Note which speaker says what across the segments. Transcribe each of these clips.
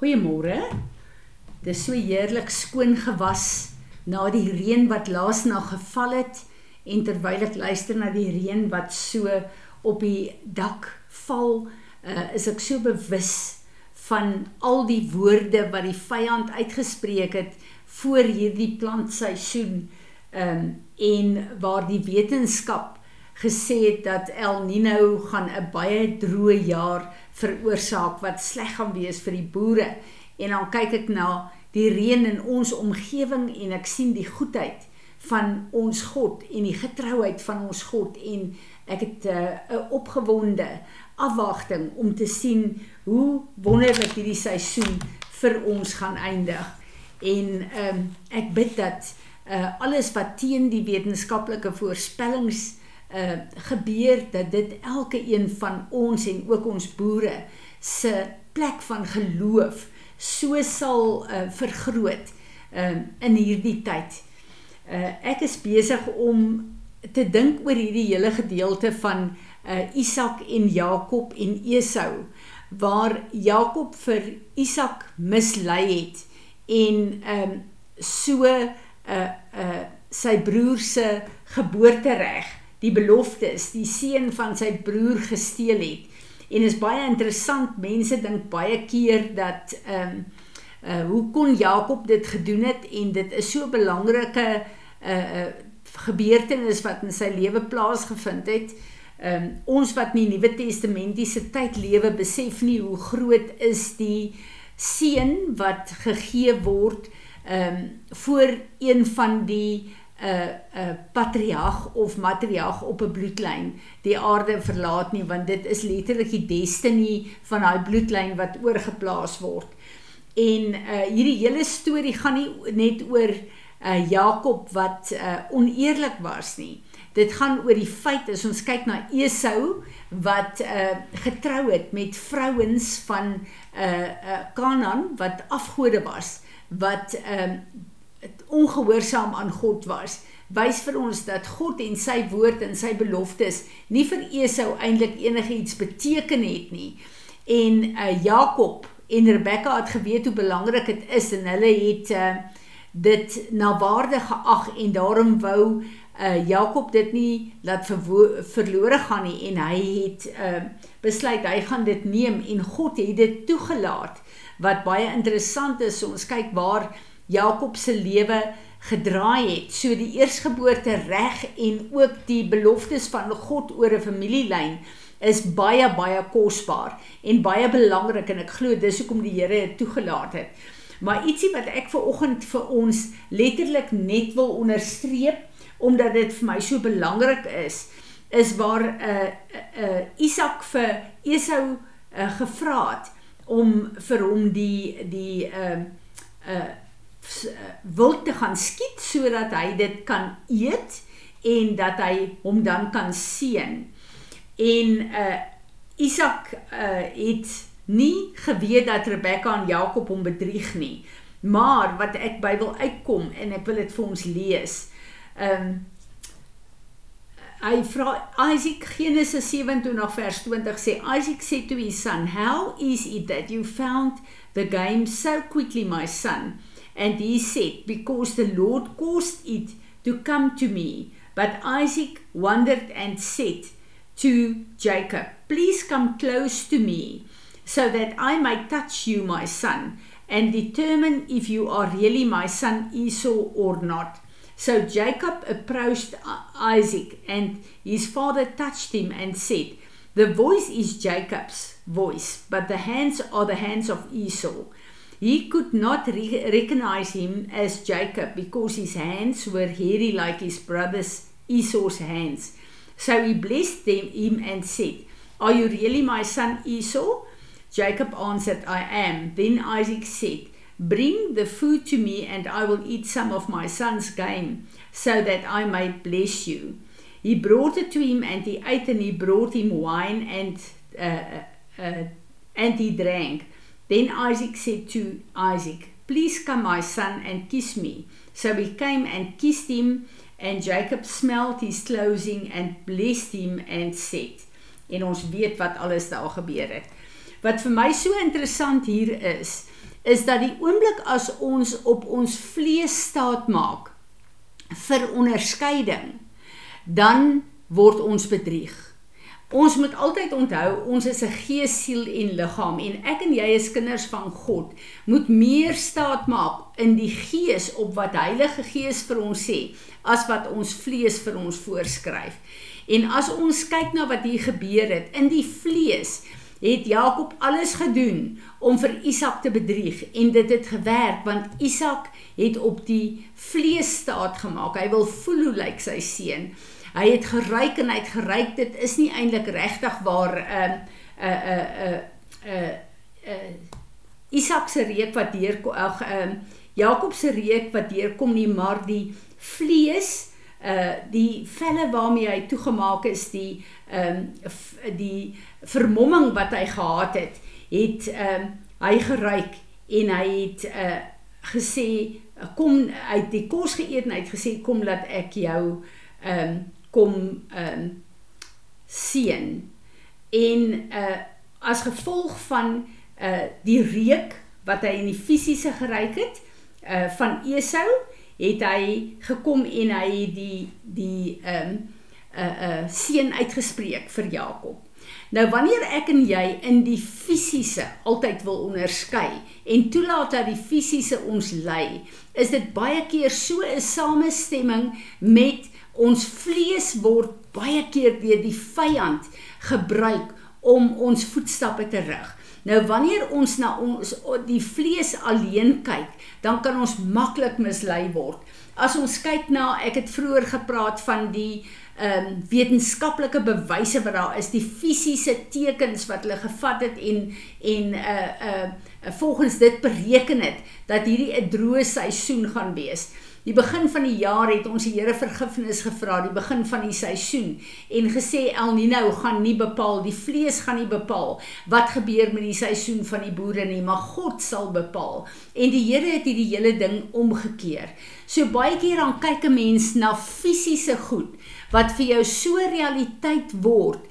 Speaker 1: Goeiemôre. Dis so heerlik skoon gewas na die reën wat laas na geval het en terwyl ek luister na die reën wat so op die dak val, uh, is ek so bewus van al die woorde wat die vyand uitgespreek het voor hierdie plantseisoen um, en waar die wetenskap gesê het dat El Nino gaan 'n baie droë jaar veroorsaak wat sleg gaan wees vir die boere. En dan kyk ek na die reën in ons omgewing en ek sien die goedheid van ons God en die getrouheid van ons God en ek het eh, 'n uh, opgewonde afwagting om te sien hoe wonderlik hierdie seisoen vir ons gaan eindig. En ehm um, ek bid dat uh, alles wat teen die wetenskaplike voorspellings uh gebeur dat dit elke een van ons en ook ons boere se plek van geloof so sal uh vergroot uh in hierdie tyd. Uh ek is besig om te dink oor hierdie hele gedeelte van uh Isak en Jakob en Esau waar Jakob vir Isak mislei het en um so uh uh sy broer se geboortereg die beloftes die seun van sy broer gesteel het. En is baie interessant, mense dink baie keer dat ehm um, uh hoe kon Jakob dit gedoen het en dit is so 'n belangrike uh gebeurtenis wat in sy lewe plaasgevind het. Ehm um, ons wat in die Nuwe Testamentiese tyd lewe, besef nie hoe groot is die seën wat gegee word ehm um, voor een van die 'n 'n patriarg of matriarg op 'n bloedlyn die aarde verlaat nie want dit is letterlik die destiny van daai bloedlyn wat oorgeplaas word. En uh hierdie hele storie gaan nie net oor uh Jakob wat uh oneerlik was nie. Dit gaan oor die feit as ons kyk na Esau wat uh getrou het met vrouens van uh uh Kanaan wat afgode was wat uh, ongehoorsaam aan God was, wys vir ons dat God en sy woord en sy beloftes nie vir Esau eintlik enigiets beteken het nie. En uh, Jakob en Rebekka het geweet hoe belangrik dit is en hulle het uh, dit na waarde geag en daarom wou uh, Jakob dit nie laat verlore gaan nie en hy het uh, besluit hy gaan dit neem en God het dit toegelaat wat baie interessant is so ons kyk waar Jakob se lewe gedraai het. So die eersgeboorte reg en ook die beloftes van God oor 'n familielyn is baie baie kosbaar en baie belangrik en ek glo dis hoekom die Here dit toegelaat het. Maar ietsie wat ek ver oggend vir ons letterlik net wil onderstreep omdat dit vir my so belangrik is, is waar 'n uh, 'n uh, Isak vir Esau uh, gevra het om vir hom die die 'n uh, 'n uh, wil te gaan skiet sodat hy dit kan eet en dat hy hom dan kan seën. En uh Isak uh het nie geweet dat Rebekka en Jakob hom bedrieg nie. Maar wat ek by wil uitkom en ek wil dit vir ons lees. Um hy vra Isaac Genesis 27 vers 20 sê Isaac sê to his son, "How is it that you found the game so quickly, my son?" And he said, Because the Lord caused it to come to me. But Isaac wondered and said to Jacob, Please come close to me, so that I may touch you, my son, and determine if you are really my son Esau or not. So Jacob approached Isaac, and his father touched him and said, The voice is Jacob's voice, but the hands are the hands of Esau. He could not re recognize him as Jacob because his hands were hairy like his brother's Esau's hands. So he blessed them, him and said, Are you really my son Esau? Jacob answered, I am. Then Isaac said, Bring the food to me, and I will eat some of my son's game, so that I may bless you. He brought it to him, and he ate, and he brought him wine, and uh, uh, uh and he drank. Then Isaac said to Isaac, Please come, my son, and kiss me. So he came and kissed him, and Jacob smelled his clothing and blessed him and said, En ons weet wat alles daar gebeur het. Wat vir my so interessant hier is, is dat die oomblik as ons op ons vlees staat maak vir onderskeiding, dan word ons bedrieg. Ons moet altyd onthou ons is 'n gees, siel en liggaam en ek en jy as kinders van God moet meer staat maak in die gees op wat Heilige Gees vir ons sê as wat ons vlees vir ons voorskryf. En as ons kyk na wat hier gebeur het in die vlees, het Jakob alles gedoen om vir Isak te bedrieg en dit het gewerk want Isak het op die vlees staat gemaak. Hy wil voel hoe lyk sy seun. Hy het geryk en hy het geryk dit is nie eintlik regtig waar 'n uh, 'n uh, 'n uh, 'n uh, uh, uh, Isak se reuk wat deur ag uh, Jakob se reuk wat deurkom nie maar die vlees uh die velle waarmee hy toegemaak is die ehm um, die vermomming wat hy gehad het het ehm um, hy geryk en hy het uh gesê kom uit die kos geëet en hy het gesê kom laat ek jou ehm um, kom ehm um, seën en uh as gevolg van uh die reuk wat hy in die fisiese geryk het uh van Esau het hy gekom en hy die die ehm um, uh uh seën uitgespreek vir Jakob. Nou wanneer ek en jy in die fisiese altyd wil onderskei en toelaat dat die fisiese ons lei, is dit baie keer so 'n samestemming met ons vlees word baie keer deur die vyand gebruik om ons voetstappe te rig. Nou wanneer ons na ons die vlees alleen kyk, dan kan ons maklik mislei word. As ons kyk na ek het vroeër gepraat van die ehm um, wetenskaplike bewyse wat daar is, die fisiese tekens wat hulle gevat het en en uh uh volgens dit bereken het dat hierdie 'n droë seisoen gaan wees. Die begin van die jaar het ons die Here vergifnis gevra, die begin van die seisoen en gesê El Nino gaan nie bepaal, die vlees gaan nie bepaal wat gebeur met die seisoen van die boere nie, maar God sal bepaal. En die Here het hierdie hele ding omgekeer. So baie keer dan kyk 'n mens na fisiese goed wat vir jou so realiteit word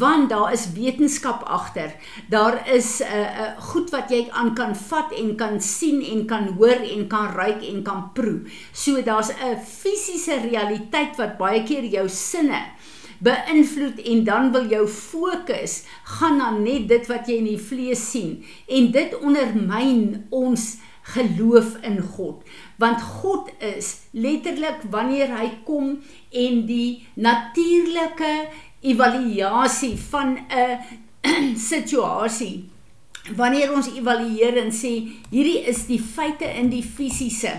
Speaker 1: want daar is wetenskap agter. Daar is 'n uh, eh, uh, eh, goed wat jy aan kan vat en kan sien en kan hoor en kan ruik en kan proe. So daar's 'n fisiese realiteit wat baie keer jou sinne beïnvloed en dan wil jou fokus gaan na net dit wat jy in die vlees sien en dit ondermyn ons geloof in God. Want God is letterlik wanneer hy kom en die natuurlike evaluasie van 'n situasie wanneer ons evalueer en sê hierdie is die feite in die fisiese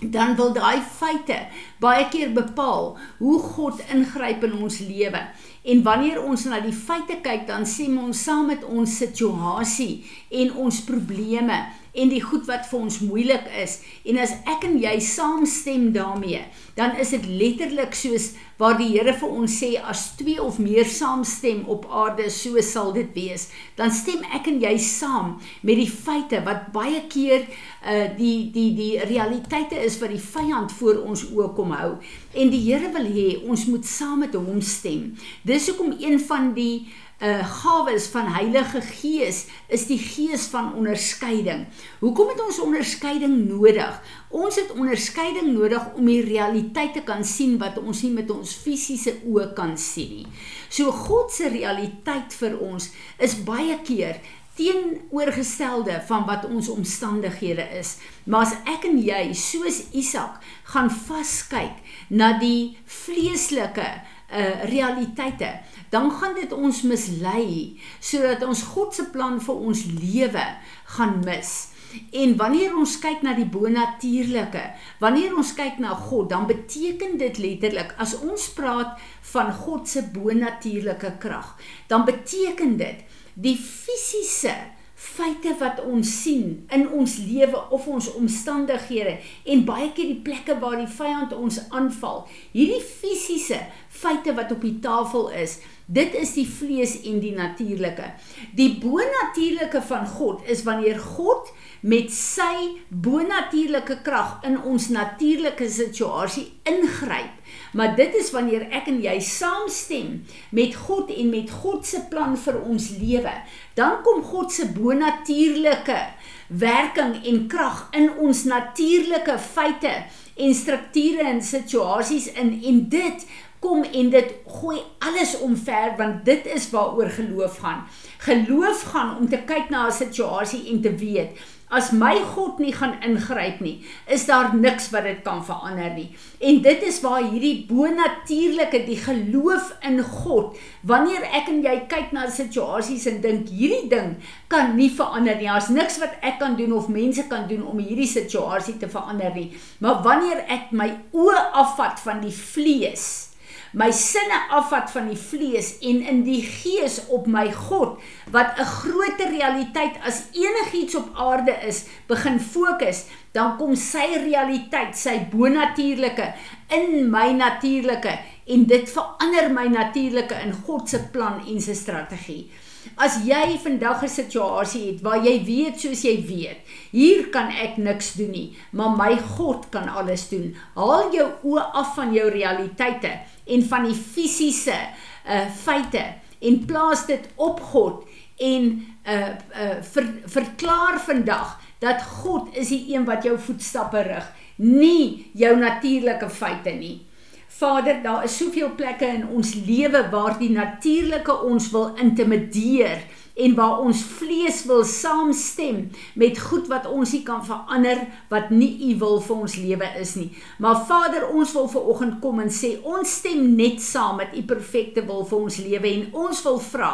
Speaker 1: dan wil daai feite baie keer bepaal hoe God ingryp in ons lewe. En wanneer ons na die feite kyk, dan sê ons saam met ons situasie en ons probleme en die goed wat vir ons moeilik is. En as ek en jy saamstem daarmee dan is dit letterlik soos waar die Here vir ons sê as twee of meer saamstem op aarde so sal dit wees. Dan stem ek en jy saam met die feite wat baie keer uh die die die realiteite is wat die vyand voor ons oë kom hou. En die Here wil hê ons moet saam met hom stem. Dis hoekom een van die uh gawes van Heilige Gees is die gees van onderskeiding. Hoekom het ons onderskeiding nodig? Ons het onderskeiding nodig om die realiteit te kan sien wat ons nie met ons fisiese oë kan sien nie. So God se realiteit vir ons is baie keer teenoorgestelde van wat ons omstandighede is. Maar as ek en jy soos Isak gaan vaskyk na die vleeslike uh realiteite dan gaan dit ons mislei sodat ons God se plan vir ons lewe gaan mis. En wanneer ons kyk na die bonatuurlike, wanneer ons kyk na God, dan beteken dit letterlik as ons praat van God se bonatuurlike krag, dan beteken dit die fisiese feite wat ons sien in ons lewe of ons omstandighede en baie keer die plekke waar die vyand ons aanval. Hierdie fisiese feite wat op die tafel is, Dit is die vlees en die natuurlike. Die bonatuurlike van God is wanneer God met sy bonatuurlike krag in ons natuurlike situasie ingryp. Maar dit is wanneer ek en jy saamstem met God en met God se plan vir ons lewe. Dan kom God se bonatuurlike werking en krag in ons natuurlike feite en strukture en situasies in en dit kom en dit gooi alles omver want dit is waaroor geloof gaan. Geloof gaan om te kyk na 'n situasie en te weet as my God nie gaan ingryp nie, is daar niks wat dit kan verander nie. En dit is waar hierdie bonatuurlike die geloof in God, wanneer ek en jy kyk na situasies en dink hierdie ding kan nie verander nie. Daar's niks wat ek kan doen of mense kan doen om hierdie situasie te verander nie. Maar wanneer ek my oë afvat van die vlees, my sinne afvat van die vlees en in die gees op my God wat 'n groter realiteit as enigiets op aarde is, begin fokus, dan kom sy realiteit, sy bonatuurlike in my natuurlike en dit verander my natuurlike in God se plan en sy strategie. As jy vandag 'n situasie het waar jy weet soos jy weet, hier kan ek niks doen nie, maar my God kan alles doen. Haal jou oë af van jou realiteite en van die fisiese uh feite en plaas dit op God en uh uh ver, verklaar vandag dat God is die een wat jou voetstappe rig, nie jou natuurlike feite nie. Vader, daar is soveel plekke in ons lewe waar die natuurlike ons wil intimideer en waar ons vlees wil saamstem met goed wat ons nie kan verander wat nie u wil vir ons lewe is nie. Maar Vader, ons wil ver oggend kom en sê ons stem net saam met u perfekte wil vir ons lewe en ons wil vra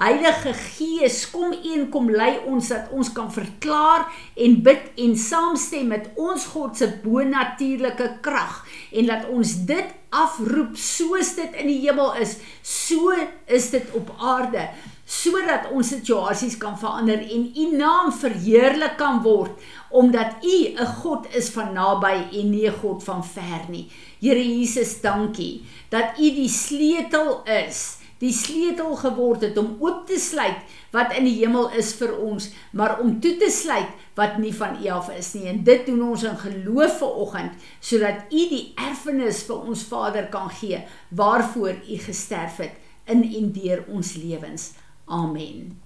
Speaker 1: Heilige Gees, kom een kom lei ons dat ons kan verklaar en bid en saamstem met ons God se bonatuurlike krag en laat ons dit afroep soos dit in die hemel is, so is dit op aarde sodat ons situasies kan verander en u naam verheerlik kan word omdat u 'n God is van naby en nie 'n God van ver nie. Here Jesus, dankie dat u die sleutel is, die sleutel geword het om oop te sluit wat in die hemel is vir ons, maar om toe te sluit wat nie van u af is nie. En dit doen ons in geloof vanoggend sodat u die erfenis vir ons Vader kan gee waarvoor u gesterf het in en deur ons lewens. Amen.